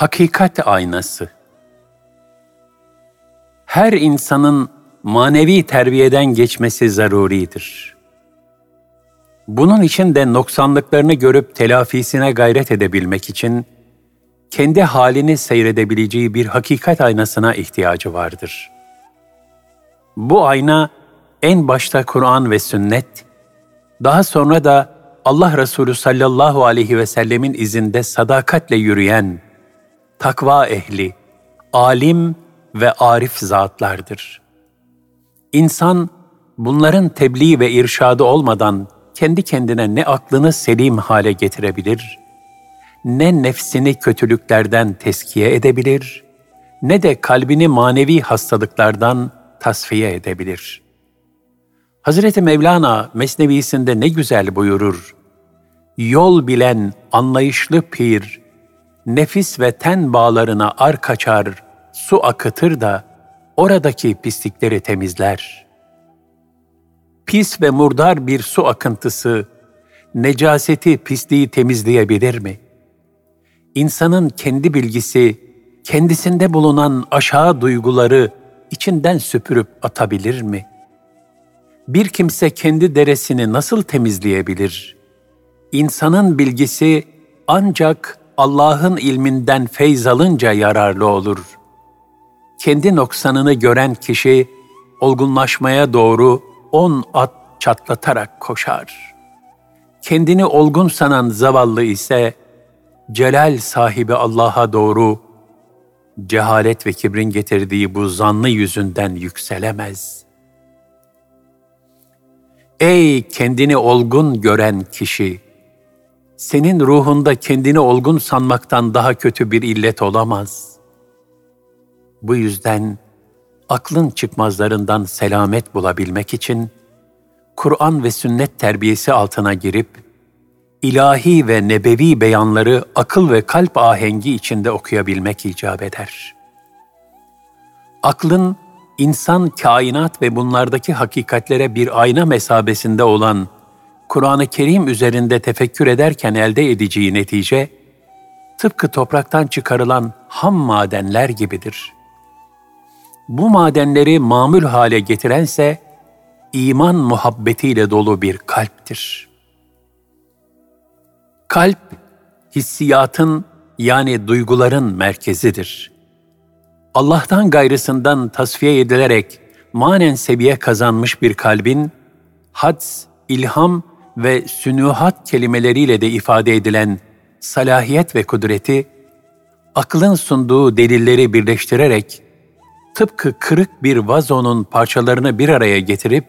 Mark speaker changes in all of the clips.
Speaker 1: Hakikat aynası. Her insanın manevi terbiyeden geçmesi zaruridir. Bunun için de noksanlıklarını görüp telafisine gayret edebilmek için kendi halini seyredebileceği bir hakikat aynasına ihtiyacı vardır. Bu ayna en başta Kur'an ve sünnet, daha sonra da Allah Resulü sallallahu aleyhi ve sellemin izinde sadakatle yürüyen, takva ehli, alim ve arif zatlardır. İnsan bunların tebliğ ve irşadı olmadan kendi kendine ne aklını selim hale getirebilir, ne nefsini kötülüklerden teskiye edebilir, ne de kalbini manevi hastalıklardan tasfiye edebilir. Hazreti Mevlana Mesnevisinde ne güzel buyurur. Yol bilen anlayışlı pir, nefis ve ten bağlarına ar kaçar, su akıtır da oradaki pislikleri temizler. Pis ve murdar bir su akıntısı, necaseti, pisliği temizleyebilir mi? İnsanın kendi bilgisi, kendisinde bulunan aşağı duyguları içinden süpürüp atabilir mi? Bir kimse kendi deresini nasıl temizleyebilir? İnsanın bilgisi ancak Allah'ın ilminden feyz alınca yararlı olur.'' kendi noksanını gören kişi olgunlaşmaya doğru on at çatlatarak koşar. Kendini olgun sanan zavallı ise celal sahibi Allah'a doğru cehalet ve kibrin getirdiği bu zanlı yüzünden yükselemez. Ey kendini olgun gören kişi! Senin ruhunda kendini olgun sanmaktan daha kötü bir illet olamaz.'' Bu yüzden aklın çıkmazlarından selamet bulabilmek için Kur'an ve sünnet terbiyesi altına girip ilahi ve nebevi beyanları akıl ve kalp ahengi içinde okuyabilmek icap eder. Aklın insan, kainat ve bunlardaki hakikatlere bir ayna mesabesinde olan Kur'an-ı Kerim üzerinde tefekkür ederken elde edeceği netice, tıpkı topraktan çıkarılan ham madenler gibidir.'' Bu madenleri mamül hale getirense iman muhabbetiyle dolu bir kalptir. Kalp, hissiyatın yani duyguların merkezidir. Allah'tan gayrısından tasfiye edilerek manen seviye kazanmış bir kalbin, hads, ilham ve sünuhat kelimeleriyle de ifade edilen salahiyet ve kudreti, aklın sunduğu delilleri birleştirerek tıpkı kırık bir vazonun parçalarını bir araya getirip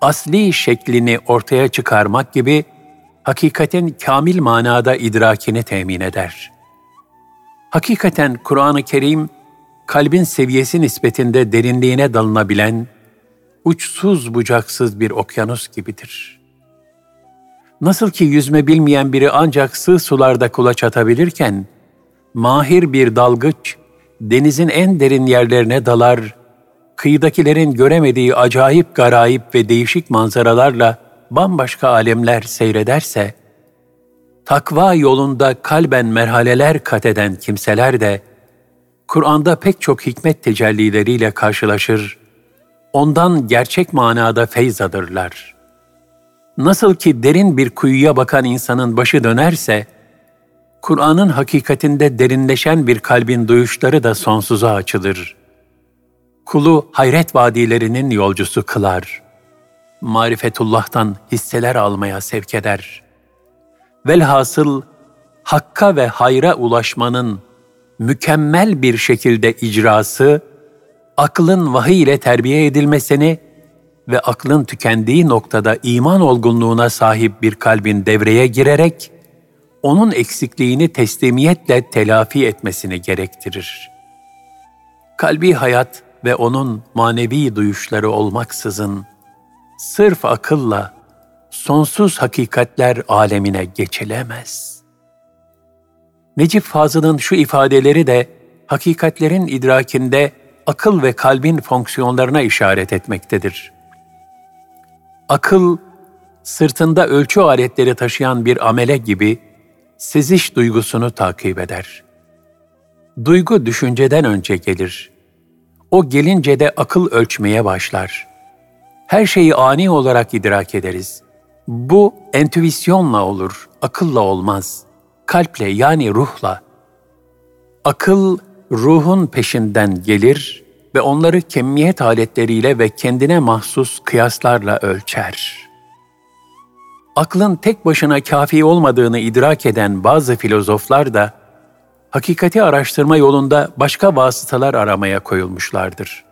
Speaker 1: asli şeklini ortaya çıkarmak gibi hakikatin kamil manada idrakini temin eder. Hakikaten Kur'an-ı Kerim kalbin seviyesi nispetinde derinliğine dalınabilen uçsuz bucaksız bir okyanus gibidir. Nasıl ki yüzme bilmeyen biri ancak sığ sularda kulaç atabilirken, mahir bir dalgıç denizin en derin yerlerine dalar, kıyıdakilerin göremediği acayip garayip ve değişik manzaralarla bambaşka alemler seyrederse, takva yolunda kalben merhaleler kat eden kimseler de, Kur'an'da pek çok hikmet tecellileriyle karşılaşır, ondan gerçek manada feyz alırlar. Nasıl ki derin bir kuyuya bakan insanın başı dönerse, Kur'an'ın hakikatinde derinleşen bir kalbin duyuşları da sonsuza açılır. Kulu hayret vadilerinin yolcusu kılar. Marifetullah'tan hisseler almaya sevk eder. Velhasıl hakka ve hayra ulaşmanın mükemmel bir şekilde icrası, aklın vahiy ile terbiye edilmesini ve aklın tükendiği noktada iman olgunluğuna sahip bir kalbin devreye girerek, onun eksikliğini teslimiyetle telafi etmesini gerektirir. Kalbi hayat ve onun manevi duyuşları olmaksızın, sırf akılla sonsuz hakikatler alemine geçilemez. Necip Fazıl'ın şu ifadeleri de hakikatlerin idrakinde akıl ve kalbin fonksiyonlarına işaret etmektedir. Akıl, sırtında ölçü aletleri taşıyan bir amele gibi seziş duygusunu takip eder. Duygu düşünceden önce gelir. O gelince de akıl ölçmeye başlar. Her şeyi ani olarak idrak ederiz. Bu entüisyonla olur, akılla olmaz. Kalple yani ruhla. Akıl ruhun peşinden gelir ve onları kemiyet aletleriyle ve kendine mahsus kıyaslarla ölçer. Aklın tek başına kafi olmadığını idrak eden bazı filozoflar da hakikati araştırma yolunda başka vasıtalar aramaya koyulmuşlardır.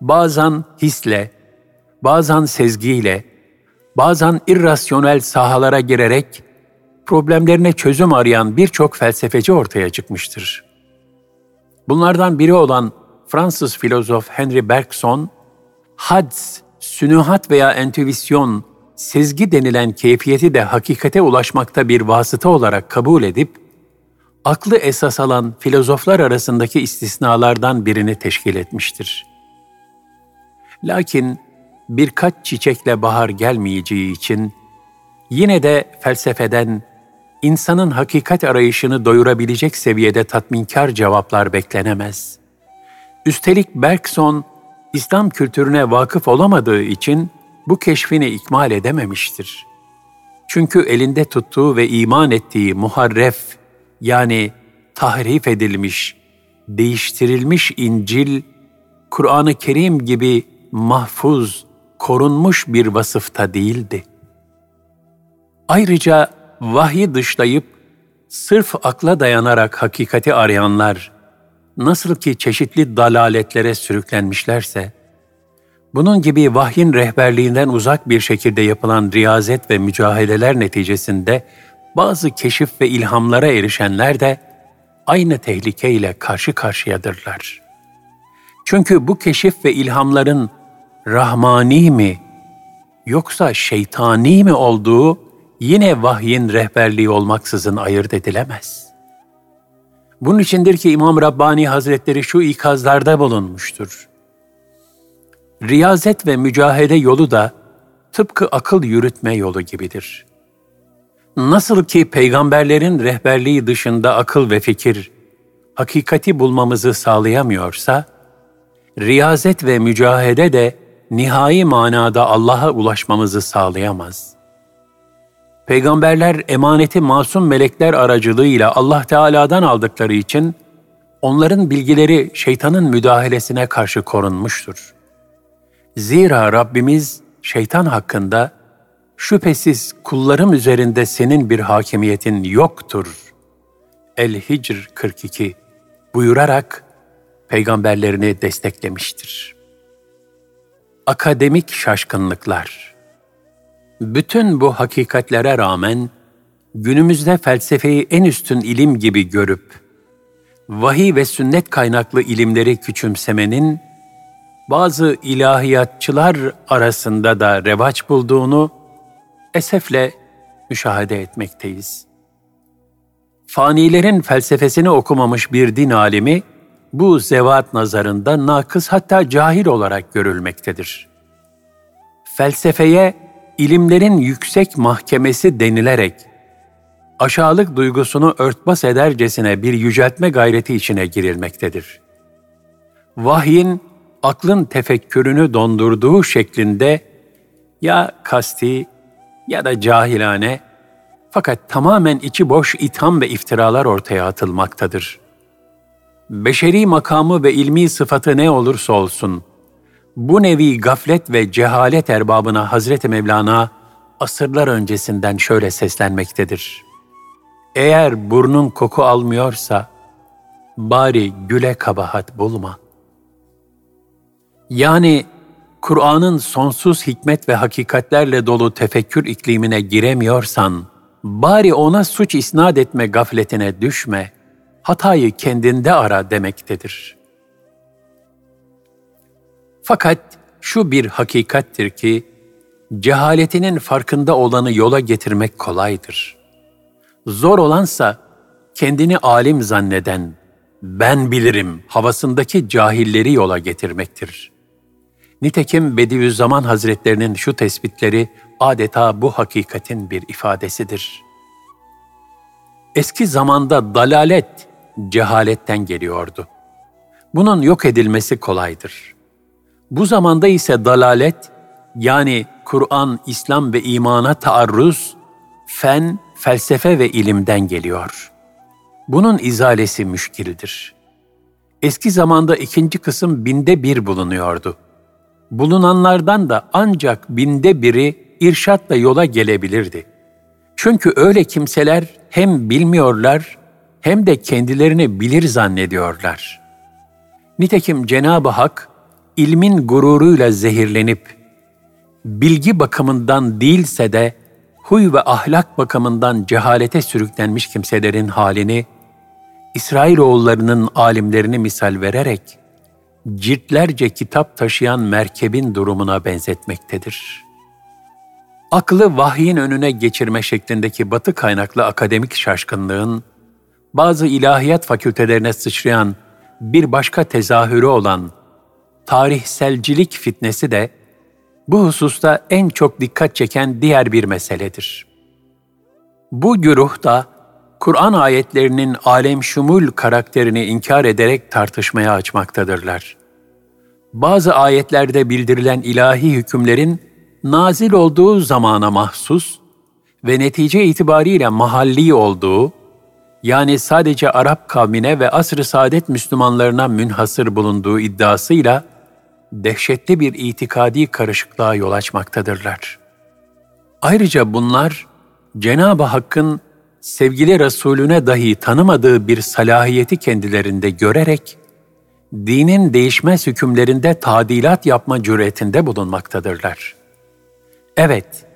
Speaker 1: Bazen hisle, bazen sezgiyle, bazen irrasyonel sahalara girerek problemlerine çözüm arayan birçok felsefeci ortaya çıkmıştır. Bunlardan biri olan Fransız filozof Henry Bergson, hads, sünühat veya entüvisyon, sezgi denilen keyfiyeti de hakikate ulaşmakta bir vasıta olarak kabul edip, aklı esas alan filozoflar arasındaki istisnalardan birini teşkil etmiştir. Lakin birkaç çiçekle bahar gelmeyeceği için yine de felsefeden insanın hakikat arayışını doyurabilecek seviyede tatminkar cevaplar beklenemez. Üstelik Bergson, İslam kültürüne vakıf olamadığı için bu keşfini ikmal edememiştir. Çünkü elinde tuttuğu ve iman ettiği muharref yani tahrif edilmiş, değiştirilmiş İncil, Kur'an-ı Kerim gibi mahfuz, korunmuş bir vasıfta değildi. Ayrıca vahyi dışlayıp sırf akla dayanarak hakikati arayanlar nasıl ki çeşitli dalaletlere sürüklenmişlerse, bunun gibi vahyin rehberliğinden uzak bir şekilde yapılan riyazet ve mücaheleler neticesinde bazı keşif ve ilhamlara erişenler de aynı tehlikeyle karşı karşıyadırlar. Çünkü bu keşif ve ilhamların rahmani mi yoksa şeytani mi olduğu yine vahyin rehberliği olmaksızın ayırt edilemez. Bunun içindir ki İmam Rabbani Hazretleri şu ikazlarda bulunmuştur. Riyazet ve mücahede yolu da tıpkı akıl yürütme yolu gibidir. Nasıl ki peygamberlerin rehberliği dışında akıl ve fikir hakikati bulmamızı sağlayamıyorsa, riyazet ve mücahede de nihai manada Allah'a ulaşmamızı sağlayamaz. Peygamberler emaneti masum melekler aracılığıyla Allah Teala'dan aldıkları için onların bilgileri şeytanın müdahalesine karşı korunmuştur. Zira Rabbimiz şeytan hakkında şüphesiz kullarım üzerinde senin bir hakimiyetin yoktur. El-Hicr 42 buyurarak peygamberlerini desteklemiştir. Akademik şaşkınlıklar bütün bu hakikatlere rağmen günümüzde felsefeyi en üstün ilim gibi görüp vahiy ve sünnet kaynaklı ilimleri küçümsemenin bazı ilahiyatçılar arasında da revaç bulduğunu esefle müşahede etmekteyiz. Fanilerin felsefesini okumamış bir din alimi bu zevat nazarında nakıs hatta cahil olarak görülmektedir. Felsefeye ilimlerin yüksek mahkemesi denilerek aşağılık duygusunu örtbas edercesine bir yüceltme gayreti içine girilmektedir. Vahyin aklın tefekkürünü dondurduğu şeklinde ya kasti ya da cahilane fakat tamamen içi boş itham ve iftiralar ortaya atılmaktadır. Beşeri makamı ve ilmi sıfatı ne olursa olsun, bu nevi gaflet ve cehalet erbabına Hazreti Mevlana asırlar öncesinden şöyle seslenmektedir. Eğer burnun koku almıyorsa, bari güle kabahat bulma. Yani Kur'an'ın sonsuz hikmet ve hakikatlerle dolu tefekkür iklimine giremiyorsan, bari ona suç isnat etme gafletine düşme, hatayı kendinde ara demektedir. Fakat şu bir hakikattir ki, cehaletinin farkında olanı yola getirmek kolaydır. Zor olansa kendini alim zanneden, ben bilirim havasındaki cahilleri yola getirmektir.'' Nitekim Bediüzzaman Hazretlerinin şu tespitleri adeta bu hakikatin bir ifadesidir. Eski zamanda dalalet cehaletten geliyordu. Bunun yok edilmesi kolaydır. Bu zamanda ise dalalet, yani Kur'an, İslam ve imana taarruz, fen, felsefe ve ilimden geliyor. Bunun izalesi müşkildir. Eski zamanda ikinci kısım binde bir bulunuyordu. Bulunanlardan da ancak binde biri irşatla yola gelebilirdi. Çünkü öyle kimseler hem bilmiyorlar hem de kendilerini bilir zannediyorlar. Nitekim Cenab-ı Hak ilmin gururuyla zehirlenip bilgi bakımından değilse de huy ve ahlak bakımından cehalete sürüklenmiş kimselerin halini İsrailoğullarının alimlerini misal vererek ciltlerce kitap taşıyan merkebin durumuna benzetmektedir. Aklı vahyin önüne geçirme şeklindeki batı kaynaklı akademik şaşkınlığın, bazı ilahiyat fakültelerine sıçrayan bir başka tezahürü olan tarihselcilik fitnesi de bu hususta en çok dikkat çeken diğer bir meseledir. Bu güruh da Kur'an ayetlerinin alem şumul karakterini inkar ederek tartışmaya açmaktadırlar. Bazı ayetlerde bildirilen ilahi hükümlerin nazil olduğu zamana mahsus ve netice itibariyle mahalli olduğu, yani sadece Arap kavmine ve asr-ı saadet Müslümanlarına münhasır bulunduğu iddiasıyla dehşetli bir itikadi karışıklığa yol açmaktadırlar. Ayrıca bunlar Cenab-ı Hakk'ın sevgili Resulüne dahi tanımadığı bir salahiyeti kendilerinde görerek, dinin değişmez hükümlerinde tadilat yapma cüretinde bulunmaktadırlar. Evet,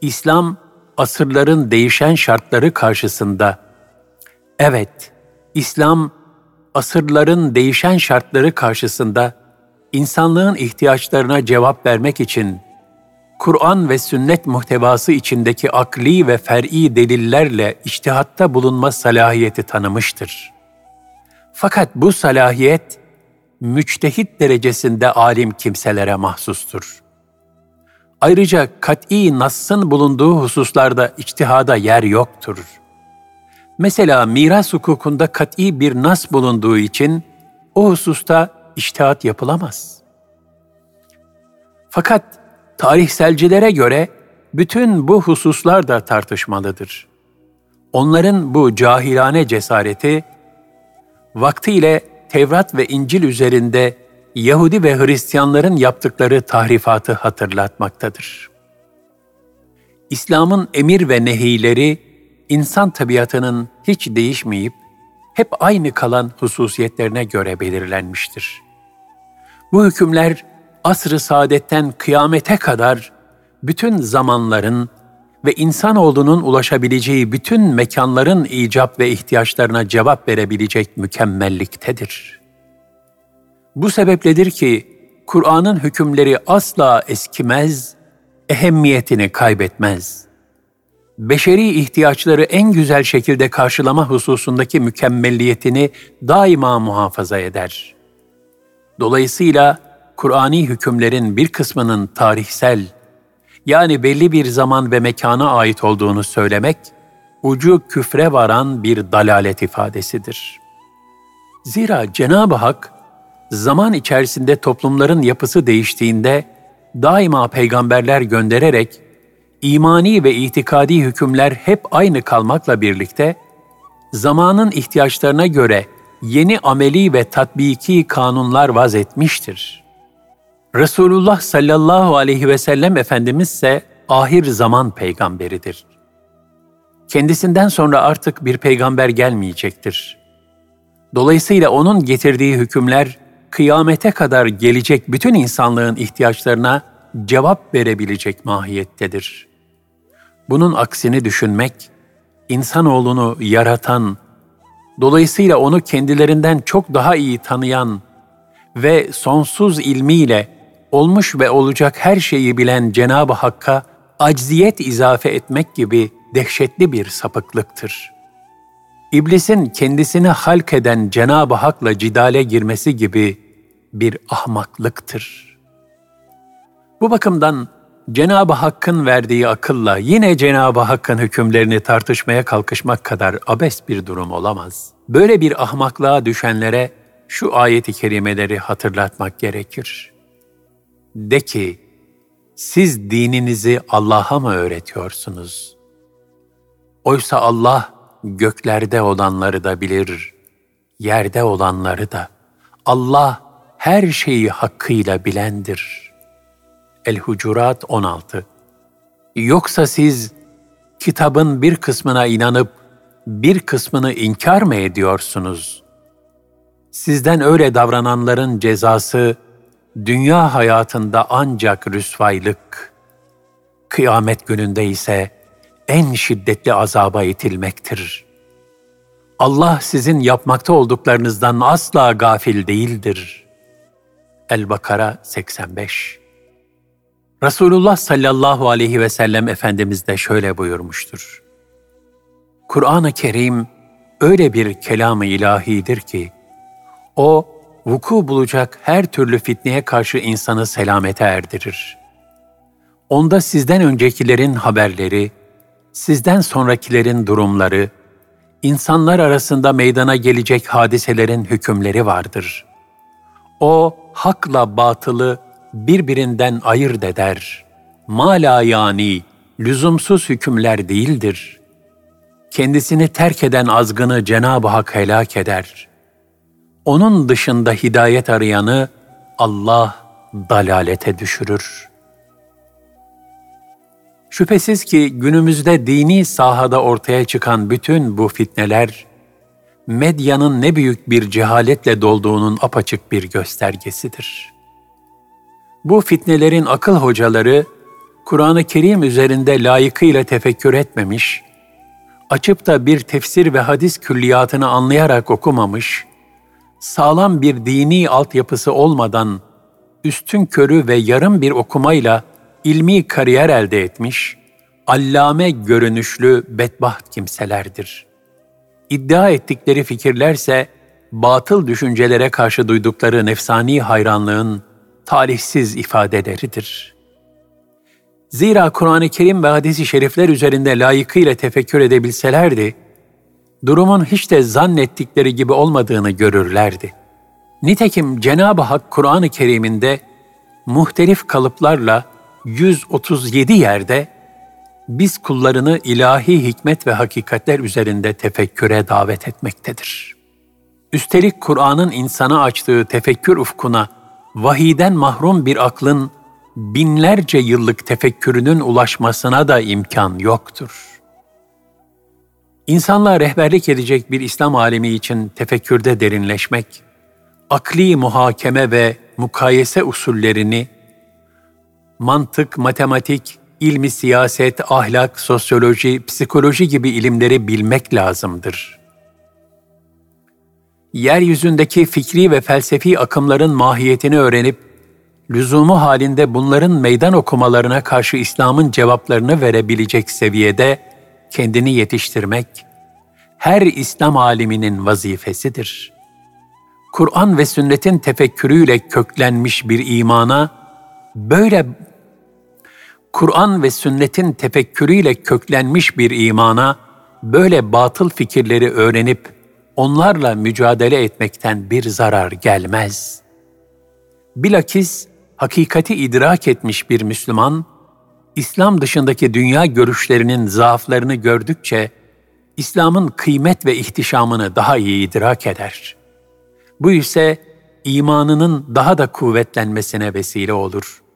Speaker 1: İslam asırların değişen şartları karşısında, evet, İslam asırların değişen şartları karşısında insanlığın ihtiyaçlarına cevap vermek için Kur'an ve sünnet muhtevası içindeki akli ve fer'i delillerle içtihatta bulunma salahiyeti tanımıştır. Fakat bu salahiyet, müçtehit derecesinde alim kimselere mahsustur. Ayrıca kat'i nassın bulunduğu hususlarda içtihada yer yoktur. Mesela miras hukukunda kat'i bir nas bulunduğu için o hususta içtihat yapılamaz. Fakat tarihselcilere göre bütün bu hususlar da tartışmalıdır. Onların bu cahilane cesareti, vaktiyle Tevrat ve İncil üzerinde Yahudi ve Hristiyanların yaptıkları tahrifatı hatırlatmaktadır. İslam'ın emir ve nehileri, insan tabiatının hiç değişmeyip, hep aynı kalan hususiyetlerine göre belirlenmiştir. Bu hükümler asr-ı saadetten kıyamete kadar bütün zamanların ve insanoğlunun ulaşabileceği bütün mekanların icap ve ihtiyaçlarına cevap verebilecek mükemmelliktedir. Bu sebepledir ki Kur'an'ın hükümleri asla eskimez, ehemmiyetini kaybetmez. Beşeri ihtiyaçları en güzel şekilde karşılama hususundaki mükemmelliyetini daima muhafaza eder. Dolayısıyla Kur'ani hükümlerin bir kısmının tarihsel, yani belli bir zaman ve mekana ait olduğunu söylemek, ucu küfre varan bir dalalet ifadesidir. Zira Cenab-ı Hak, zaman içerisinde toplumların yapısı değiştiğinde daima peygamberler göndererek imani ve itikadi hükümler hep aynı kalmakla birlikte zamanın ihtiyaçlarına göre yeni ameli ve tatbiki kanunlar vaz etmiştir. Resulullah sallallahu aleyhi ve sellem Efendimiz ise ahir zaman peygamberidir. Kendisinden sonra artık bir peygamber gelmeyecektir. Dolayısıyla onun getirdiği hükümler kıyamete kadar gelecek bütün insanlığın ihtiyaçlarına cevap verebilecek mahiyettedir. Bunun aksini düşünmek, insanoğlunu yaratan, dolayısıyla onu kendilerinden çok daha iyi tanıyan ve sonsuz ilmiyle olmuş ve olacak her şeyi bilen Cenab-ı Hakk'a acziyet izafe etmek gibi dehşetli bir sapıklıktır. İblisin kendisini halk eden Cenab-ı Hak'la cidale girmesi gibi bir ahmaklıktır. Bu bakımdan Cenab-ı Hakk'ın verdiği akılla yine Cenab-ı Hakk'ın hükümlerini tartışmaya kalkışmak kadar abes bir durum olamaz. Böyle bir ahmaklığa düşenlere şu ayeti kerimeleri hatırlatmak gerekir. De ki, siz dininizi Allah'a mı öğretiyorsunuz? Oysa Allah göklerde olanları da bilir, yerde olanları da. Allah her şeyi hakkıyla bilendir. El-Hucurat 16 Yoksa siz kitabın bir kısmına inanıp bir kısmını inkar mı ediyorsunuz? Sizden öyle davrananların cezası dünya hayatında ancak rüsvaylık, kıyamet gününde ise en şiddetli azaba itilmektir. Allah sizin yapmakta olduklarınızdan asla gafil değildir. El-Bakara 85 Resulullah sallallahu aleyhi ve sellem Efendimiz de şöyle buyurmuştur. Kur'an-ı Kerim öyle bir kelam-ı ilahidir ki, o vuku bulacak her türlü fitneye karşı insanı selamete erdirir. Onda sizden öncekilerin haberleri, sizden sonrakilerin durumları, insanlar arasında meydana gelecek hadiselerin hükümleri vardır. O hakla batılı birbirinden ayırt eder. Mala yani lüzumsuz hükümler değildir. Kendisini terk eden azgını Cenab-ı Hak helak eder. Onun dışında hidayet arayanı Allah dalalete düşürür.'' Şüphesiz ki günümüzde dini sahada ortaya çıkan bütün bu fitneler, medyanın ne büyük bir cehaletle dolduğunun apaçık bir göstergesidir. Bu fitnelerin akıl hocaları, Kur'an-ı Kerim üzerinde layıkıyla tefekkür etmemiş, açıp da bir tefsir ve hadis külliyatını anlayarak okumamış, sağlam bir dini altyapısı olmadan üstün körü ve yarım bir okumayla ilmi kariyer elde etmiş, allame görünüşlü bedbaht kimselerdir. İddia ettikleri fikirlerse batıl düşüncelere karşı duydukları nefsani hayranlığın talihsiz ifadeleridir. Zira Kur'an-ı Kerim ve hadis-i şerifler üzerinde layıkıyla tefekkür edebilselerdi, durumun hiç de zannettikleri gibi olmadığını görürlerdi. Nitekim Cenab-ı Hak Kur'an-ı Kerim'inde muhtelif kalıplarla 137 yerde biz kullarını ilahi hikmet ve hakikatler üzerinde tefekküre davet etmektedir. Üstelik Kur'an'ın insana açtığı tefekkür ufkuna vahiden mahrum bir aklın binlerce yıllık tefekkürünün ulaşmasına da imkan yoktur. İnsanlığa rehberlik edecek bir İslam alemi için tefekkürde derinleşmek, akli muhakeme ve mukayese usullerini mantık, matematik, ilmi siyaset, ahlak, sosyoloji, psikoloji gibi ilimleri bilmek lazımdır. Yeryüzündeki fikri ve felsefi akımların mahiyetini öğrenip, lüzumu halinde bunların meydan okumalarına karşı İslam'ın cevaplarını verebilecek seviyede kendini yetiştirmek, her İslam aliminin vazifesidir. Kur'an ve sünnetin tefekkürüyle köklenmiş bir imana, böyle Kur'an ve sünnetin tefekkürüyle köklenmiş bir imana böyle batıl fikirleri öğrenip onlarla mücadele etmekten bir zarar gelmez. Bilakis hakikati idrak etmiş bir Müslüman, İslam dışındaki dünya görüşlerinin zaaflarını gördükçe İslam'ın kıymet ve ihtişamını daha iyi idrak eder. Bu ise imanının daha da kuvvetlenmesine vesile olur.''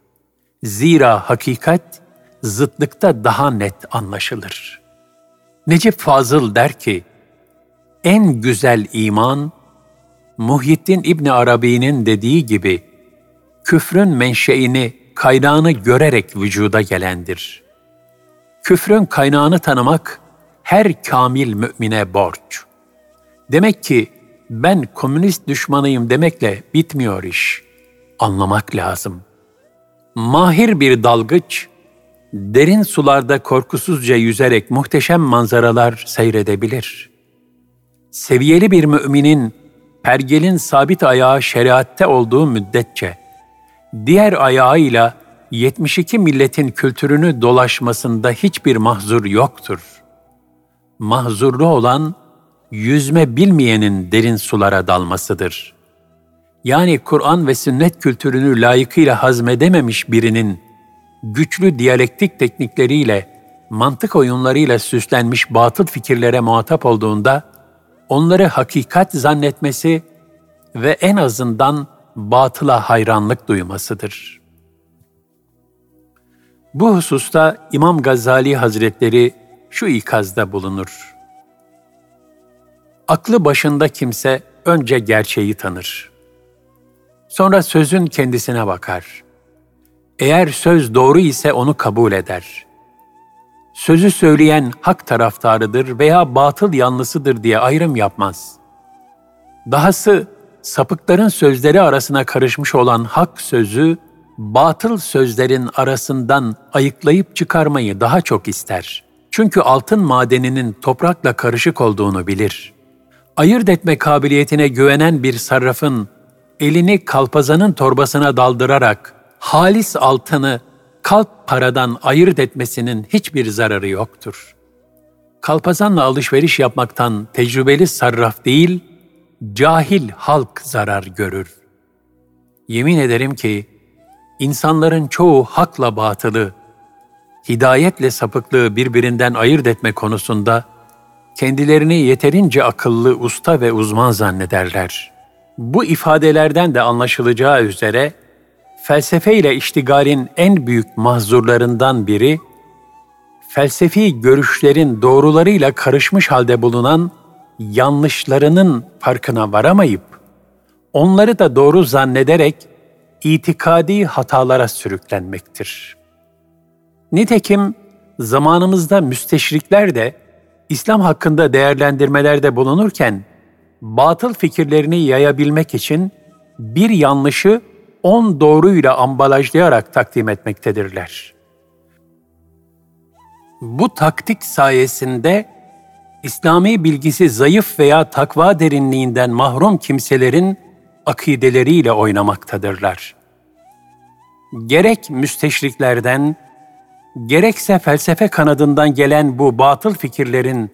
Speaker 1: Zira hakikat zıtlıkta daha net anlaşılır. Necip Fazıl der ki, en güzel iman, Muhyiddin İbni Arabi'nin dediği gibi, küfrün menşeini, kaynağını görerek vücuda gelendir. Küfrün kaynağını tanımak, her kamil mümine borç. Demek ki ben komünist düşmanıyım demekle bitmiyor iş. Anlamak lazım.'' Mahir bir dalgıç, derin sularda korkusuzca yüzerek muhteşem manzaralar seyredebilir. Seviyeli bir müminin pergelin sabit ayağı şeriatte olduğu müddetçe, diğer ayağıyla 72 milletin kültürünü dolaşmasında hiçbir mahzur yoktur. Mahzurlu olan yüzme bilmeyenin derin sulara dalmasıdır. Yani Kur'an ve sünnet kültürünü layıkıyla hazmedememiş birinin güçlü diyalektik teknikleriyle, mantık oyunlarıyla süslenmiş batıl fikirlere muhatap olduğunda onları hakikat zannetmesi ve en azından batıla hayranlık duymasıdır. Bu hususta İmam Gazali Hazretleri şu ikazda bulunur. Aklı başında kimse önce gerçeği tanır. Sonra sözün kendisine bakar. Eğer söz doğru ise onu kabul eder. Sözü söyleyen hak taraftarıdır veya batıl yanlısıdır diye ayrım yapmaz. Dahası sapıkların sözleri arasına karışmış olan hak sözü, batıl sözlerin arasından ayıklayıp çıkarmayı daha çok ister. Çünkü altın madeninin toprakla karışık olduğunu bilir. Ayırt etme kabiliyetine güvenen bir sarrafın elini kalpazanın torbasına daldırarak halis altını kalp paradan ayırt etmesinin hiçbir zararı yoktur. Kalpazanla alışveriş yapmaktan tecrübeli sarraf değil, cahil halk zarar görür. Yemin ederim ki insanların çoğu hakla batılı, hidayetle sapıklığı birbirinden ayırt etme konusunda kendilerini yeterince akıllı, usta ve uzman zannederler. Bu ifadelerden de anlaşılacağı üzere felsefe ile iştigalin en büyük mahzurlarından biri, felsefi görüşlerin doğrularıyla karışmış halde bulunan yanlışlarının farkına varamayıp, onları da doğru zannederek itikadi hatalara sürüklenmektir. Nitekim zamanımızda müsteşrikler de İslam hakkında değerlendirmelerde bulunurken batıl fikirlerini yayabilmek için bir yanlışı on doğruyla ambalajlayarak takdim etmektedirler. Bu taktik sayesinde İslami bilgisi zayıf veya takva derinliğinden mahrum kimselerin akideleriyle oynamaktadırlar. Gerek müsteşriklerden, gerekse felsefe kanadından gelen bu batıl fikirlerin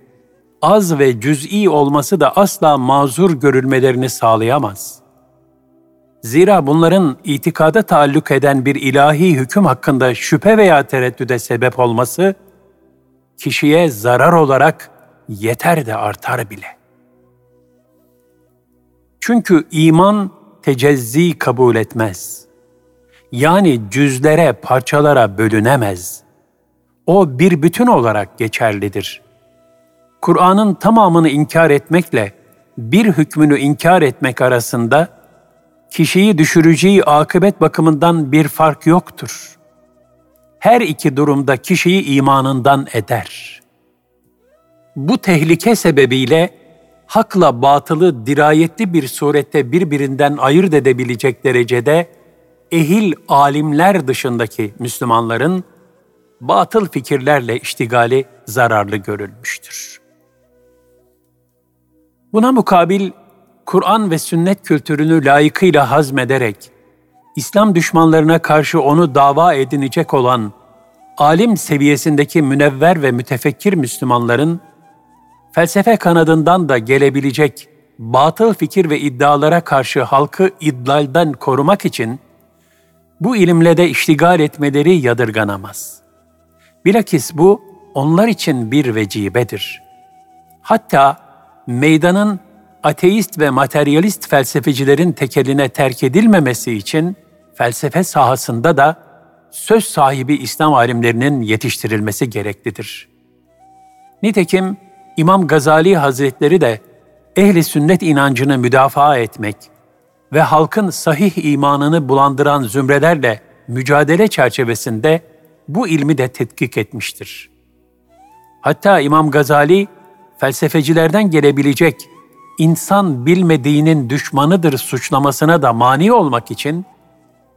Speaker 1: az ve cüz'i olması da asla mazur görülmelerini sağlayamaz. Zira bunların itikada taalluk eden bir ilahi hüküm hakkında şüphe veya tereddüde sebep olması, kişiye zarar olarak yeter de artar bile. Çünkü iman tecezzi kabul etmez. Yani cüzlere, parçalara bölünemez. O bir bütün olarak geçerlidir. Kur'an'ın tamamını inkar etmekle bir hükmünü inkar etmek arasında kişiyi düşüreceği akıbet bakımından bir fark yoktur. Her iki durumda kişiyi imanından eder. Bu tehlike sebebiyle hakla batılı dirayetli bir surette birbirinden ayırt edebilecek derecede ehil alimler dışındaki Müslümanların batıl fikirlerle iştigali zararlı görülmüştür. Buna mukabil Kur'an ve sünnet kültürünü layıkıyla hazmederek, İslam düşmanlarına karşı onu dava edinecek olan alim seviyesindeki münevver ve mütefekkir Müslümanların, felsefe kanadından da gelebilecek batıl fikir ve iddialara karşı halkı idlalden korumak için bu ilimle de iştigal etmeleri yadırganamaz. Bilakis bu onlar için bir vecibedir. Hatta meydanın ateist ve materyalist felsefecilerin tekeline terk edilmemesi için felsefe sahasında da söz sahibi İslam alimlerinin yetiştirilmesi gereklidir. Nitekim İmam Gazali Hazretleri de ehli sünnet inancını müdafaa etmek ve halkın sahih imanını bulandıran zümrelerle mücadele çerçevesinde bu ilmi de tetkik etmiştir. Hatta İmam Gazali felsefecilerden gelebilecek insan bilmediğinin düşmanıdır suçlamasına da mani olmak için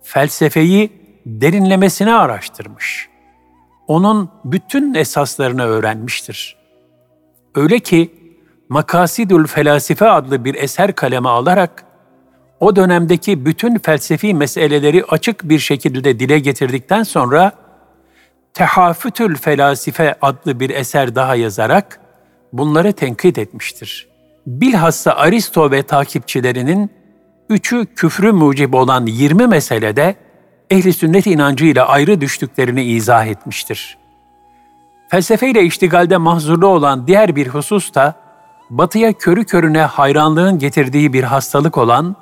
Speaker 1: felsefeyi derinlemesine araştırmış. Onun bütün esaslarını öğrenmiştir. Öyle ki Makasidül Felasife adlı bir eser kaleme alarak o dönemdeki bütün felsefi meseleleri açık bir şekilde dile getirdikten sonra Tehafütül Felasife adlı bir eser daha yazarak bunları tenkit etmiştir. Bilhassa Aristo ve takipçilerinin üçü küfrü mucib olan 20 meselede ehli sünnet inancıyla ayrı düştüklerini izah etmiştir. Felsefeyle iştigalde mahzurlu olan diğer bir husus da batıya körü körüne hayranlığın getirdiği bir hastalık olan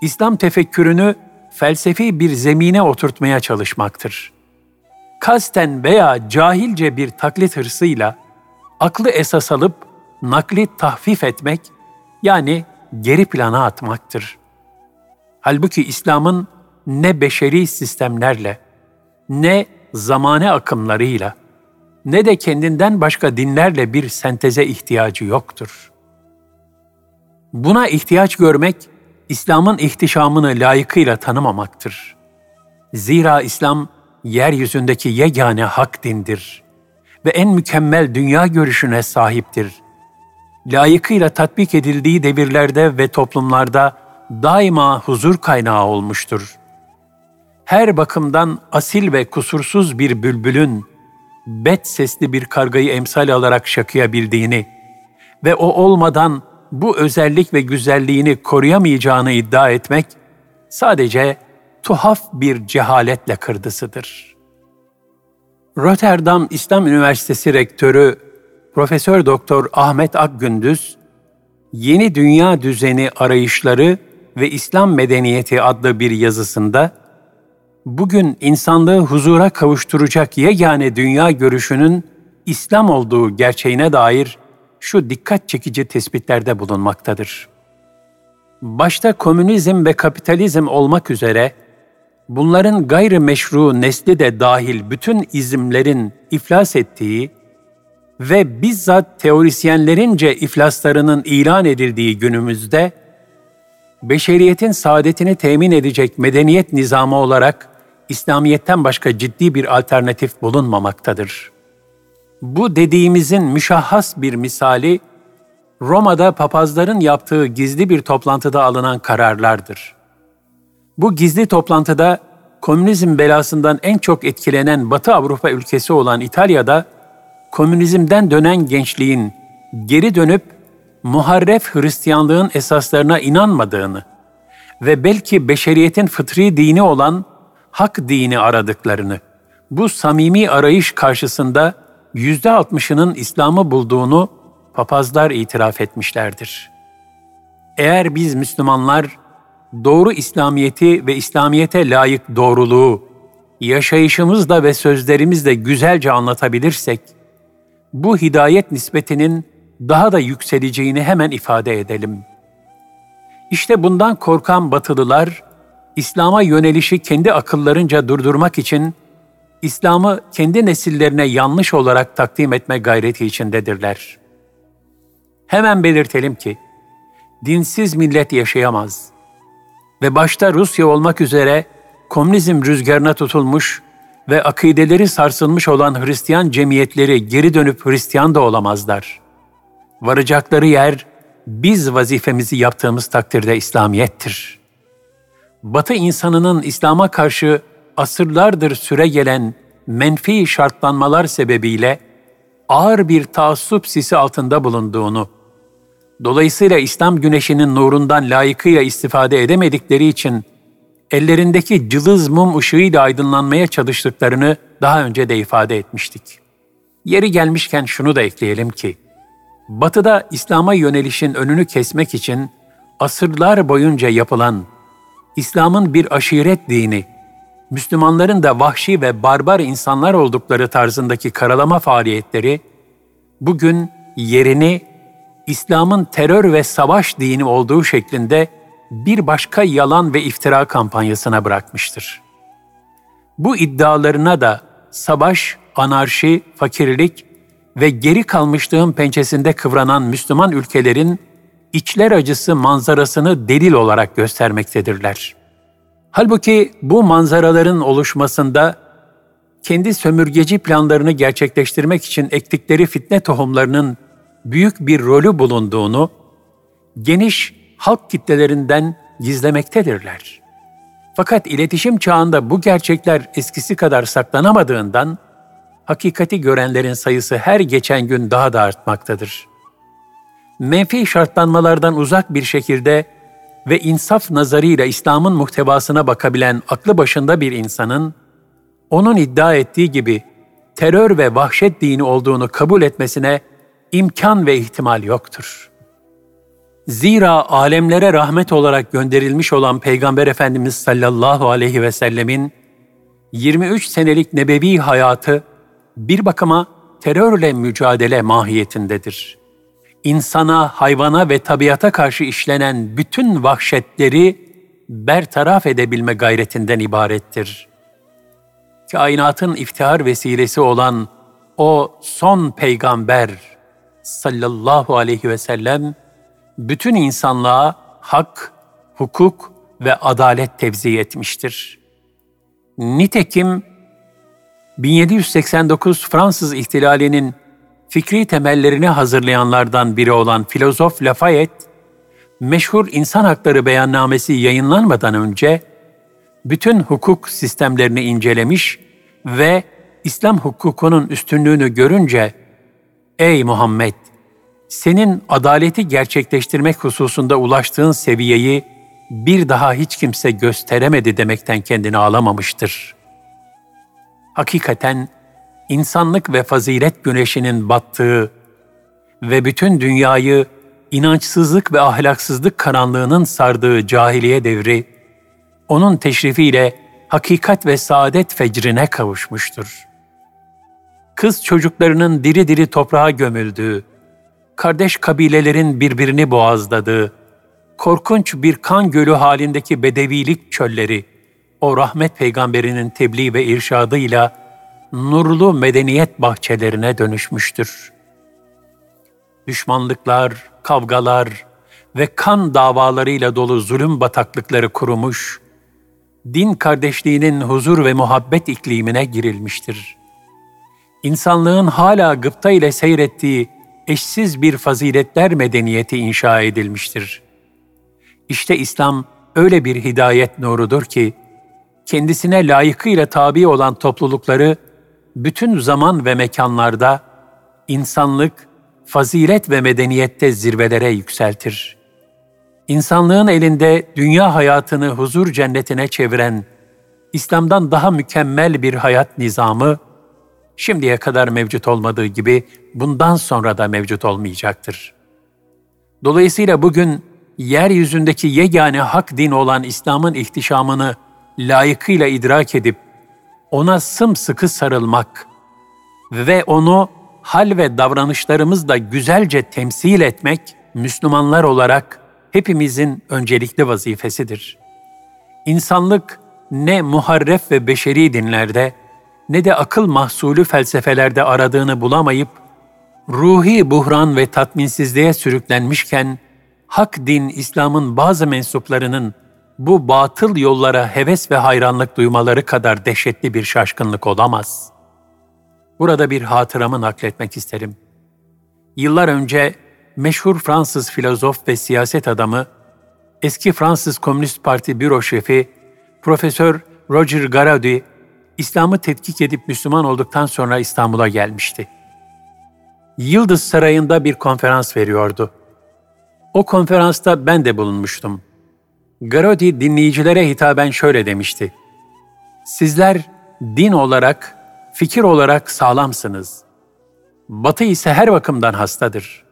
Speaker 1: İslam tefekkürünü felsefi bir zemine oturtmaya çalışmaktır. Kasten veya cahilce bir taklit hırsıyla aklı esas alıp nakli tahfif etmek yani geri plana atmaktır. Halbuki İslam'ın ne beşeri sistemlerle, ne zamane akımlarıyla, ne de kendinden başka dinlerle bir senteze ihtiyacı yoktur. Buna ihtiyaç görmek, İslam'ın ihtişamını layıkıyla tanımamaktır. Zira İslam, yeryüzündeki yegane hak dindir ve en mükemmel dünya görüşüne sahiptir. Layıkıyla tatbik edildiği devirlerde ve toplumlarda daima huzur kaynağı olmuştur. Her bakımdan asil ve kusursuz bir bülbülün bet sesli bir kargayı emsal alarak şakıyabildiğini ve o olmadan bu özellik ve güzelliğini koruyamayacağını iddia etmek sadece tuhaf bir cehaletle kırdısıdır. Rotterdam İslam Üniversitesi rektörü Profesör Doktor Ahmet Akgündüz, Yeni Dünya Düzeni Arayışları ve İslam Medeniyeti adlı bir yazısında bugün insanlığı huzura kavuşturacak yegane dünya görüşünün İslam olduğu gerçeğine dair şu dikkat çekici tespitlerde bulunmaktadır. Başta komünizm ve kapitalizm olmak üzere bunların gayri meşru nesli de dahil bütün izimlerin iflas ettiği ve bizzat teorisyenlerince iflaslarının ilan edildiği günümüzde beşeriyetin saadetini temin edecek medeniyet nizamı olarak İslamiyet'ten başka ciddi bir alternatif bulunmamaktadır. Bu dediğimizin müşahhas bir misali, Roma'da papazların yaptığı gizli bir toplantıda alınan kararlardır. Bu gizli toplantıda komünizm belasından en çok etkilenen Batı Avrupa ülkesi olan İtalya'da komünizmden dönen gençliğin geri dönüp muharref Hristiyanlığın esaslarına inanmadığını ve belki beşeriyetin fıtri dini olan hak dini aradıklarını, bu samimi arayış karşısında yüzde altmışının İslam'ı bulduğunu papazlar itiraf etmişlerdir. Eğer biz Müslümanlar doğru İslamiyeti ve İslamiyete layık doğruluğu yaşayışımızla ve sözlerimizle güzelce anlatabilirsek, bu hidayet nispetinin daha da yükseleceğini hemen ifade edelim. İşte bundan korkan batılılar, İslam'a yönelişi kendi akıllarınca durdurmak için İslam'ı kendi nesillerine yanlış olarak takdim etme gayreti içindedirler. Hemen belirtelim ki, dinsiz millet yaşayamaz ve başta Rusya olmak üzere komünizm rüzgarına tutulmuş ve akideleri sarsılmış olan Hristiyan cemiyetleri geri dönüp Hristiyan da olamazlar. Varacakları yer, biz vazifemizi yaptığımız takdirde İslamiyettir. Batı insanının İslam'a karşı asırlardır süre gelen menfi şartlanmalar sebebiyle ağır bir taassup sisi altında bulunduğunu, dolayısıyla İslam güneşinin nurundan layıkıyla istifade edemedikleri için ellerindeki cılız mum ışığıyla aydınlanmaya çalıştıklarını daha önce de ifade etmiştik. Yeri gelmişken şunu da ekleyelim ki, Batı'da İslam'a yönelişin önünü kesmek için asırlar boyunca yapılan İslam'ın bir aşiret dini, Müslümanların da vahşi ve barbar insanlar oldukları tarzındaki karalama faaliyetleri, bugün yerini İslam'ın terör ve savaş dini olduğu şeklinde bir başka yalan ve iftira kampanyasına bırakmıştır. Bu iddialarına da savaş, anarşi, fakirlik ve geri kalmışlığın pençesinde kıvranan Müslüman ülkelerin içler acısı manzarasını delil olarak göstermektedirler. Halbuki bu manzaraların oluşmasında kendi sömürgeci planlarını gerçekleştirmek için ektikleri fitne tohumlarının büyük bir rolü bulunduğunu, geniş halk kitlelerinden gizlemektedirler. Fakat iletişim çağında bu gerçekler eskisi kadar saklanamadığından hakikati görenlerin sayısı her geçen gün daha da artmaktadır. Menfi şartlanmalardan uzak bir şekilde ve insaf nazarıyla İslam'ın muhtevasına bakabilen aklı başında bir insanın, onun iddia ettiği gibi terör ve vahşet dini olduğunu kabul etmesine imkan ve ihtimal yoktur. Zira alemlere rahmet olarak gönderilmiş olan Peygamber Efendimiz sallallahu aleyhi ve sellemin 23 senelik nebevi hayatı bir bakıma terörle mücadele mahiyetindedir. İnsana, hayvana ve tabiata karşı işlenen bütün vahşetleri bertaraf edebilme gayretinden ibarettir. Kainatın iftihar vesilesi olan o son peygamber sallallahu aleyhi ve sellem bütün insanlığa hak, hukuk ve adalet tevzi etmiştir. Nitekim 1789 Fransız ihtilalinin fikri temellerini hazırlayanlardan biri olan filozof Lafayette, meşhur insan hakları beyannamesi yayınlanmadan önce bütün hukuk sistemlerini incelemiş ve İslam hukukunun üstünlüğünü görünce, ''Ey Muhammed, senin adaleti gerçekleştirmek hususunda ulaştığın seviyeyi bir daha hiç kimse gösteremedi demekten kendini alamamıştır.'' hakikaten insanlık ve fazilet güneşinin battığı ve bütün dünyayı inançsızlık ve ahlaksızlık karanlığının sardığı cahiliye devri, onun teşrifiyle hakikat ve saadet fecrine kavuşmuştur. Kız çocuklarının diri diri toprağa gömüldüğü, kardeş kabilelerin birbirini boğazladığı, korkunç bir kan gölü halindeki bedevilik çölleri, o rahmet peygamberinin tebliğ ve irşadıyla nurlu medeniyet bahçelerine dönüşmüştür. Düşmanlıklar, kavgalar ve kan davalarıyla dolu zulüm bataklıkları kurumuş, din kardeşliğinin huzur ve muhabbet iklimine girilmiştir. İnsanlığın hala gıpta ile seyrettiği eşsiz bir faziletler medeniyeti inşa edilmiştir. İşte İslam öyle bir hidayet nurudur ki, kendisine layıkıyla tabi olan toplulukları bütün zaman ve mekanlarda insanlık, fazilet ve medeniyette zirvelere yükseltir. İnsanlığın elinde dünya hayatını huzur cennetine çeviren İslam'dan daha mükemmel bir hayat nizamı şimdiye kadar mevcut olmadığı gibi bundan sonra da mevcut olmayacaktır. Dolayısıyla bugün yeryüzündeki yegane hak din olan İslam'ın ihtişamını layıkıyla idrak edip ona sımsıkı sarılmak ve onu hal ve davranışlarımızla güzelce temsil etmek Müslümanlar olarak hepimizin öncelikli vazifesidir. İnsanlık ne muharref ve beşeri dinlerde ne de akıl mahsulü felsefelerde aradığını bulamayıp ruhi buhran ve tatminsizliğe sürüklenmişken hak din İslam'ın bazı mensuplarının bu batıl yollara heves ve hayranlık duymaları kadar dehşetli bir şaşkınlık olamaz. Burada bir hatıramı nakletmek isterim. Yıllar önce meşhur Fransız filozof ve siyaset adamı, eski Fransız Komünist Parti büro şefi Profesör Roger Garaudy, İslam'ı tetkik edip Müslüman olduktan sonra İstanbul'a gelmişti. Yıldız Sarayı'nda bir konferans veriyordu. O konferansta ben de bulunmuştum. Garodi dinleyicilere hitaben şöyle demişti. Sizler din olarak, fikir olarak sağlamsınız. Batı ise her bakımdan hastadır.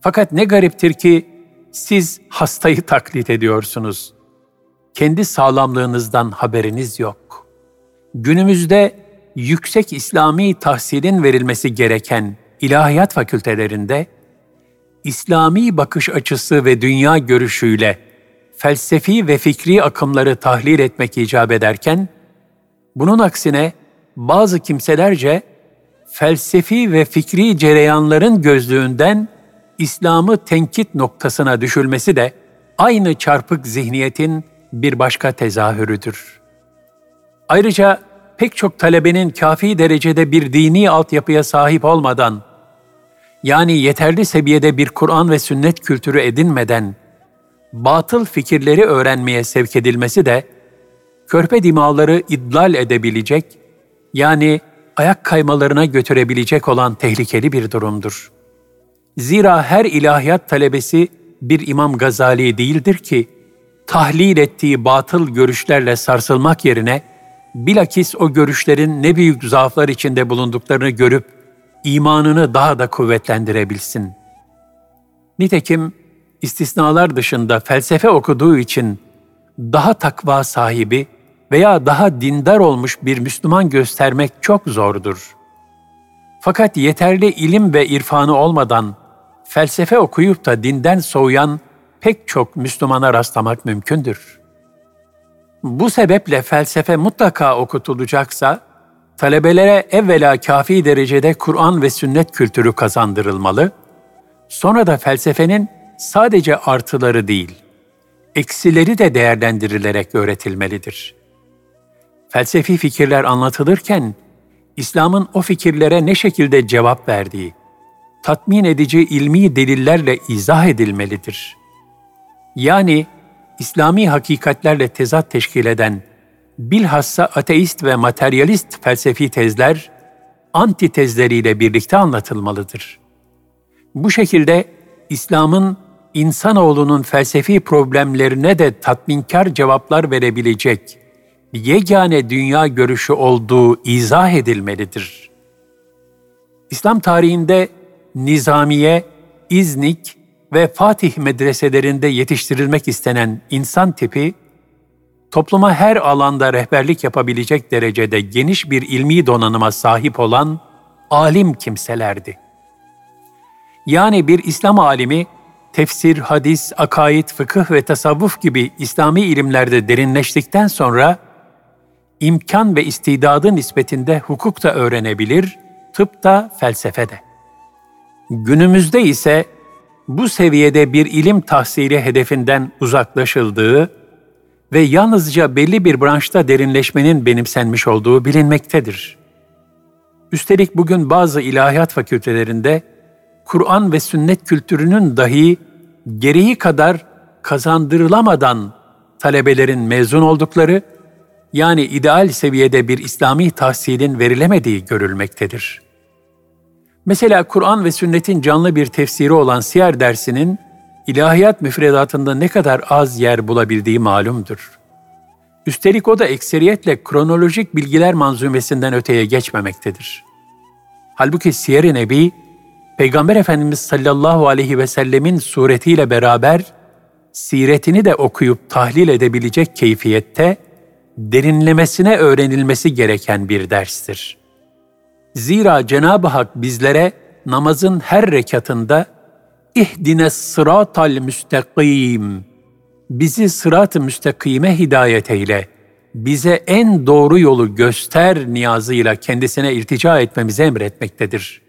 Speaker 1: Fakat ne gariptir ki siz hastayı taklit ediyorsunuz. Kendi sağlamlığınızdan haberiniz yok. Günümüzde yüksek İslami tahsilin verilmesi gereken ilahiyat fakültelerinde İslami bakış açısı ve dünya görüşüyle felsefi ve fikri akımları tahlil etmek icap ederken, bunun aksine bazı kimselerce felsefi ve fikri cereyanların gözlüğünden İslam'ı tenkit noktasına düşülmesi de aynı çarpık zihniyetin bir başka tezahürüdür. Ayrıca pek çok talebenin kafi derecede bir dini altyapıya sahip olmadan, yani yeterli seviyede bir Kur'an ve sünnet kültürü edinmeden, batıl fikirleri öğrenmeye sevk edilmesi de körpe dimağları idlal edebilecek, yani ayak kaymalarına götürebilecek olan tehlikeli bir durumdur. Zira her ilahiyat talebesi bir İmam Gazali değildir ki, tahlil ettiği batıl görüşlerle sarsılmak yerine, bilakis o görüşlerin ne büyük zaaflar içinde bulunduklarını görüp, imanını daha da kuvvetlendirebilsin. Nitekim, istisnalar dışında felsefe okuduğu için daha takva sahibi veya daha dindar olmuş bir Müslüman göstermek çok zordur. Fakat yeterli ilim ve irfanı olmadan felsefe okuyup da dinden soğuyan pek çok Müslümana rastlamak mümkündür. Bu sebeple felsefe mutlaka okutulacaksa, talebelere evvela kafi derecede Kur'an ve sünnet kültürü kazandırılmalı, sonra da felsefenin sadece artıları değil, eksileri de değerlendirilerek öğretilmelidir. Felsefi fikirler anlatılırken, İslam'ın o fikirlere ne şekilde cevap verdiği, tatmin edici ilmi delillerle izah edilmelidir. Yani İslami hakikatlerle tezat teşkil eden bilhassa ateist ve materyalist felsefi tezler antitezleriyle birlikte anlatılmalıdır. Bu şekilde İslam'ın insanoğlunun felsefi problemlerine de tatminkar cevaplar verebilecek yegane dünya görüşü olduğu izah edilmelidir. İslam tarihinde Nizamiye, İznik ve Fatih medreselerinde yetiştirilmek istenen insan tipi, topluma her alanda rehberlik yapabilecek derecede geniş bir ilmi donanıma sahip olan alim kimselerdi. Yani bir İslam alimi, tefsir, hadis, akaid, fıkıh ve tasavvuf gibi İslami ilimlerde derinleştikten sonra, imkan ve istidadı nispetinde hukuk da öğrenebilir, tıp da, felsefe de. Günümüzde ise bu seviyede bir ilim tahsili hedefinden uzaklaşıldığı ve yalnızca belli bir branşta derinleşmenin benimsenmiş olduğu bilinmektedir. Üstelik bugün bazı ilahiyat fakültelerinde Kur'an ve sünnet kültürünün dahi gereği kadar kazandırılamadan talebelerin mezun oldukları, yani ideal seviyede bir İslami tahsilin verilemediği görülmektedir. Mesela Kur'an ve sünnetin canlı bir tefsiri olan siyer dersinin ilahiyat müfredatında ne kadar az yer bulabildiği malumdur. Üstelik o da ekseriyetle kronolojik bilgiler manzumesinden öteye geçmemektedir. Halbuki Siyer-i Nebi, Peygamber Efendimiz sallallahu aleyhi ve sellemin suretiyle beraber siretini de okuyup tahlil edebilecek keyfiyette derinlemesine öğrenilmesi gereken bir derstir.'' Zira Cenab-ı Hak bizlere namazın her rekatında ihdine sıratal müstakim bizi sırat-ı müstakime hidayet eyle, bize en doğru yolu göster niyazıyla kendisine iltica etmemizi emretmektedir.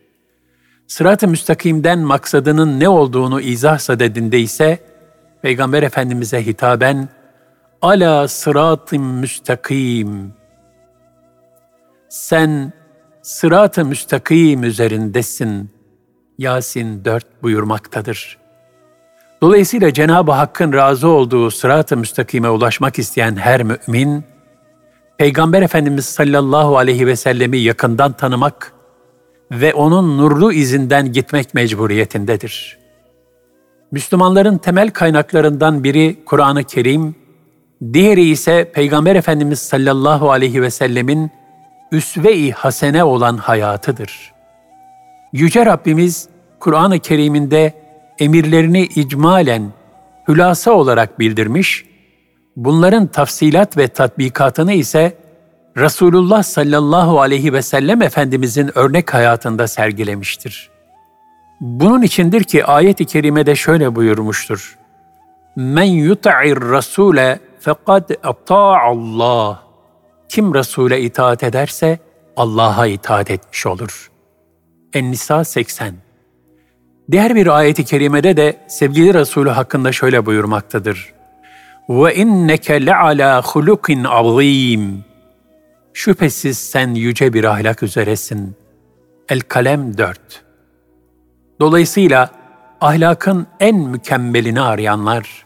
Speaker 1: Sırat-ı müstakimden maksadının ne olduğunu izah sadedinde ise Peygamber Efendimiz'e hitaben ala sırat-ı müstakim sen sırat-ı müstakim üzerindesin. Yasin 4 buyurmaktadır. Dolayısıyla Cenab-ı Hakk'ın razı olduğu sırat-ı müstakime ulaşmak isteyen her mümin, Peygamber Efendimiz sallallahu aleyhi ve sellemi yakından tanımak ve onun nurlu izinden gitmek mecburiyetindedir. Müslümanların temel kaynaklarından biri Kur'an-ı Kerim, diğeri ise Peygamber Efendimiz sallallahu aleyhi ve sellemin üsve-i hasene olan hayatıdır. Yüce Rabbimiz Kur'an-ı Kerim'inde emirlerini icmalen, hülasa olarak bildirmiş, bunların tafsilat ve tatbikatını ise Resulullah sallallahu aleyhi ve sellem Efendimizin örnek hayatında sergilemiştir. Bunun içindir ki ayet-i kerimede şöyle buyurmuştur. Men yuta'ir rasule fekad Allah. Kim Resul'e itaat ederse Allah'a itaat etmiş olur. En-Nisa 80 Diğer bir ayeti kerimede de sevgili Resulü hakkında şöyle buyurmaktadır. Ve inneke le'ala hulukin azim. Şüphesiz sen yüce bir ahlak üzeresin. El-Kalem 4 Dolayısıyla ahlakın en mükemmelini arayanlar,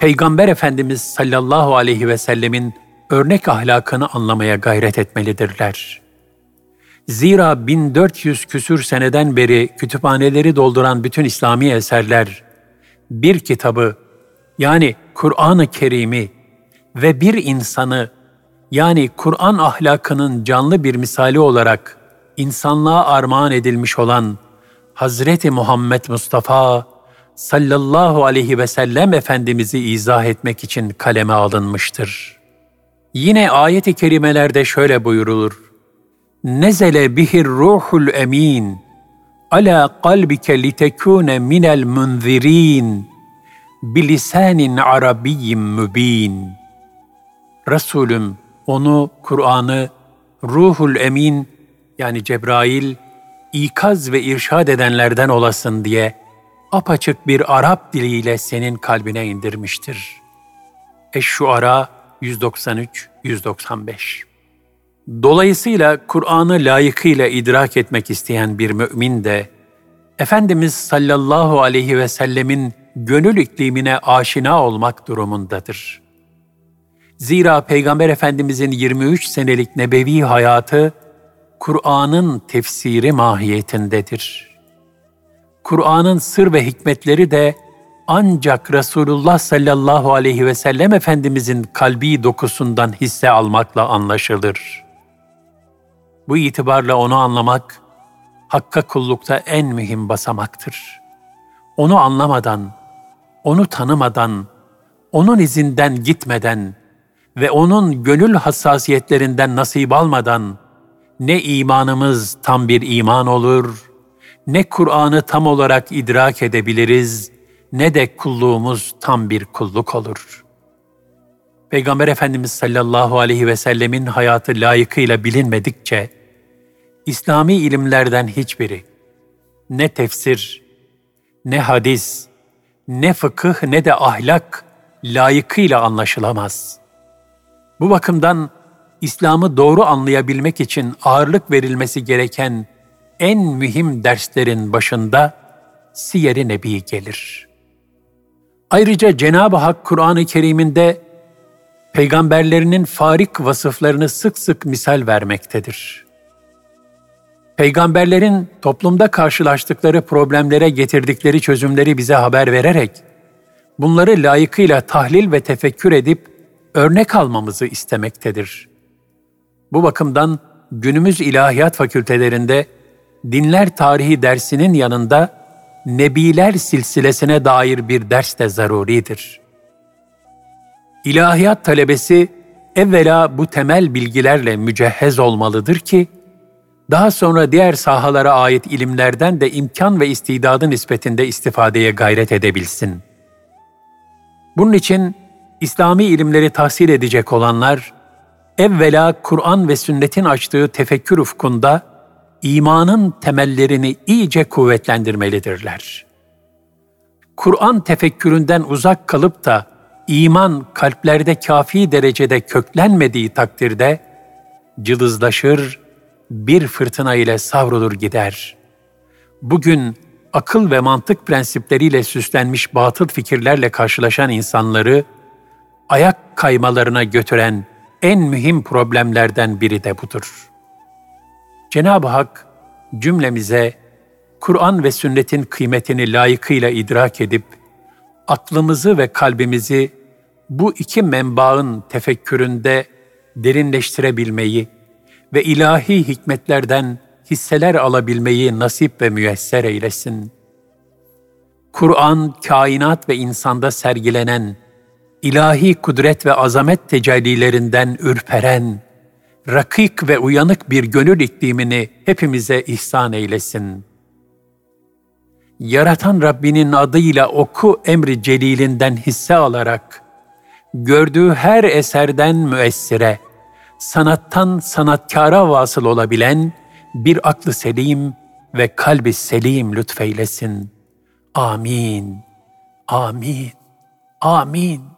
Speaker 1: Peygamber Efendimiz sallallahu aleyhi ve sellemin örnek ahlakını anlamaya gayret etmelidirler. Zira 1400 küsür seneden beri kütüphaneleri dolduran bütün İslami eserler, bir kitabı yani Kur'an-ı Kerim'i ve bir insanı yani Kur'an ahlakının canlı bir misali olarak insanlığa armağan edilmiş olan Hazreti Muhammed Mustafa sallallahu aleyhi ve sellem Efendimiz'i izah etmek için kaleme alınmıştır. Yine ayet-i kerimelerde şöyle buyurulur. Nezele bihir ruhul emin ala kalbike litekune minel munzirin bilisanin arabiyyin mübin. Resulüm onu, Kur'an'ı ruhul emin yani Cebrail ikaz ve irşad edenlerden olasın diye apaçık bir Arap diliyle senin kalbine indirmiştir. Eş-Şuara 193-195 Dolayısıyla Kur'an'ı layıkıyla idrak etmek isteyen bir mümin de, Efendimiz sallallahu aleyhi ve sellemin gönül iklimine aşina olmak durumundadır. Zira Peygamber Efendimizin 23 senelik nebevi hayatı, Kur'an'ın tefsiri mahiyetindedir. Kur'an'ın sır ve hikmetleri de ancak Resulullah sallallahu aleyhi ve sellem Efendimizin kalbi dokusundan hisse almakla anlaşılır. Bu itibarla onu anlamak, Hakk'a kullukta en mühim basamaktır. Onu anlamadan, onu tanımadan, onun izinden gitmeden ve onun gönül hassasiyetlerinden nasip almadan ne imanımız tam bir iman olur, ne Kur'an'ı tam olarak idrak edebiliriz, ne de kulluğumuz tam bir kulluk olur. Peygamber Efendimiz sallallahu aleyhi ve sellemin hayatı layıkıyla bilinmedikçe, İslami ilimlerden hiçbiri, ne tefsir, ne hadis, ne fıkıh ne de ahlak layıkıyla anlaşılamaz. Bu bakımdan İslam'ı doğru anlayabilmek için ağırlık verilmesi gereken en mühim derslerin başında Siyer-i Nebi gelir. Ayrıca Cenab-ı Hak Kur'an-ı Kerim'inde peygamberlerinin farik vasıflarını sık sık misal vermektedir. Peygamberlerin toplumda karşılaştıkları problemlere getirdikleri çözümleri bize haber vererek bunları layıkıyla tahlil ve tefekkür edip örnek almamızı istemektedir. Bu bakımdan günümüz ilahiyat fakültelerinde dinler tarihi dersinin yanında Nebiler silsilesine dair bir ders de zaruridir. İlahiyat talebesi evvela bu temel bilgilerle mücehhez olmalıdır ki, daha sonra diğer sahalara ait ilimlerden de imkan ve istidadı nispetinde istifadeye gayret edebilsin. Bunun için İslami ilimleri tahsil edecek olanlar, evvela Kur'an ve sünnetin açtığı tefekkür ufkunda imanın temellerini iyice kuvvetlendirmelidirler. Kur'an tefekküründen uzak kalıp da iman kalplerde kafi derecede köklenmediği takdirde cılızlaşır, bir fırtına ile savrulur gider. Bugün akıl ve mantık prensipleriyle süslenmiş batıl fikirlerle karşılaşan insanları ayak kaymalarına götüren en mühim problemlerden biri de budur. Cenab-ı Hak cümlemize Kur'an ve sünnetin kıymetini layıkıyla idrak edip aklımızı ve kalbimizi bu iki menbaın tefekküründe derinleştirebilmeyi ve ilahi hikmetlerden hisseler alabilmeyi nasip ve müyesser eylesin. Kur'an, kainat ve insanda sergilenen ilahi kudret ve azamet tecellilerinden ürperen, rakik ve uyanık bir gönül iklimini hepimize ihsan eylesin. Yaratan Rabbinin adıyla oku emri celilinden hisse alarak, gördüğü her eserden müessire, sanattan sanatkara vasıl olabilen bir aklı selim ve kalbi selim lütfeylesin. Amin. Amin. Amin.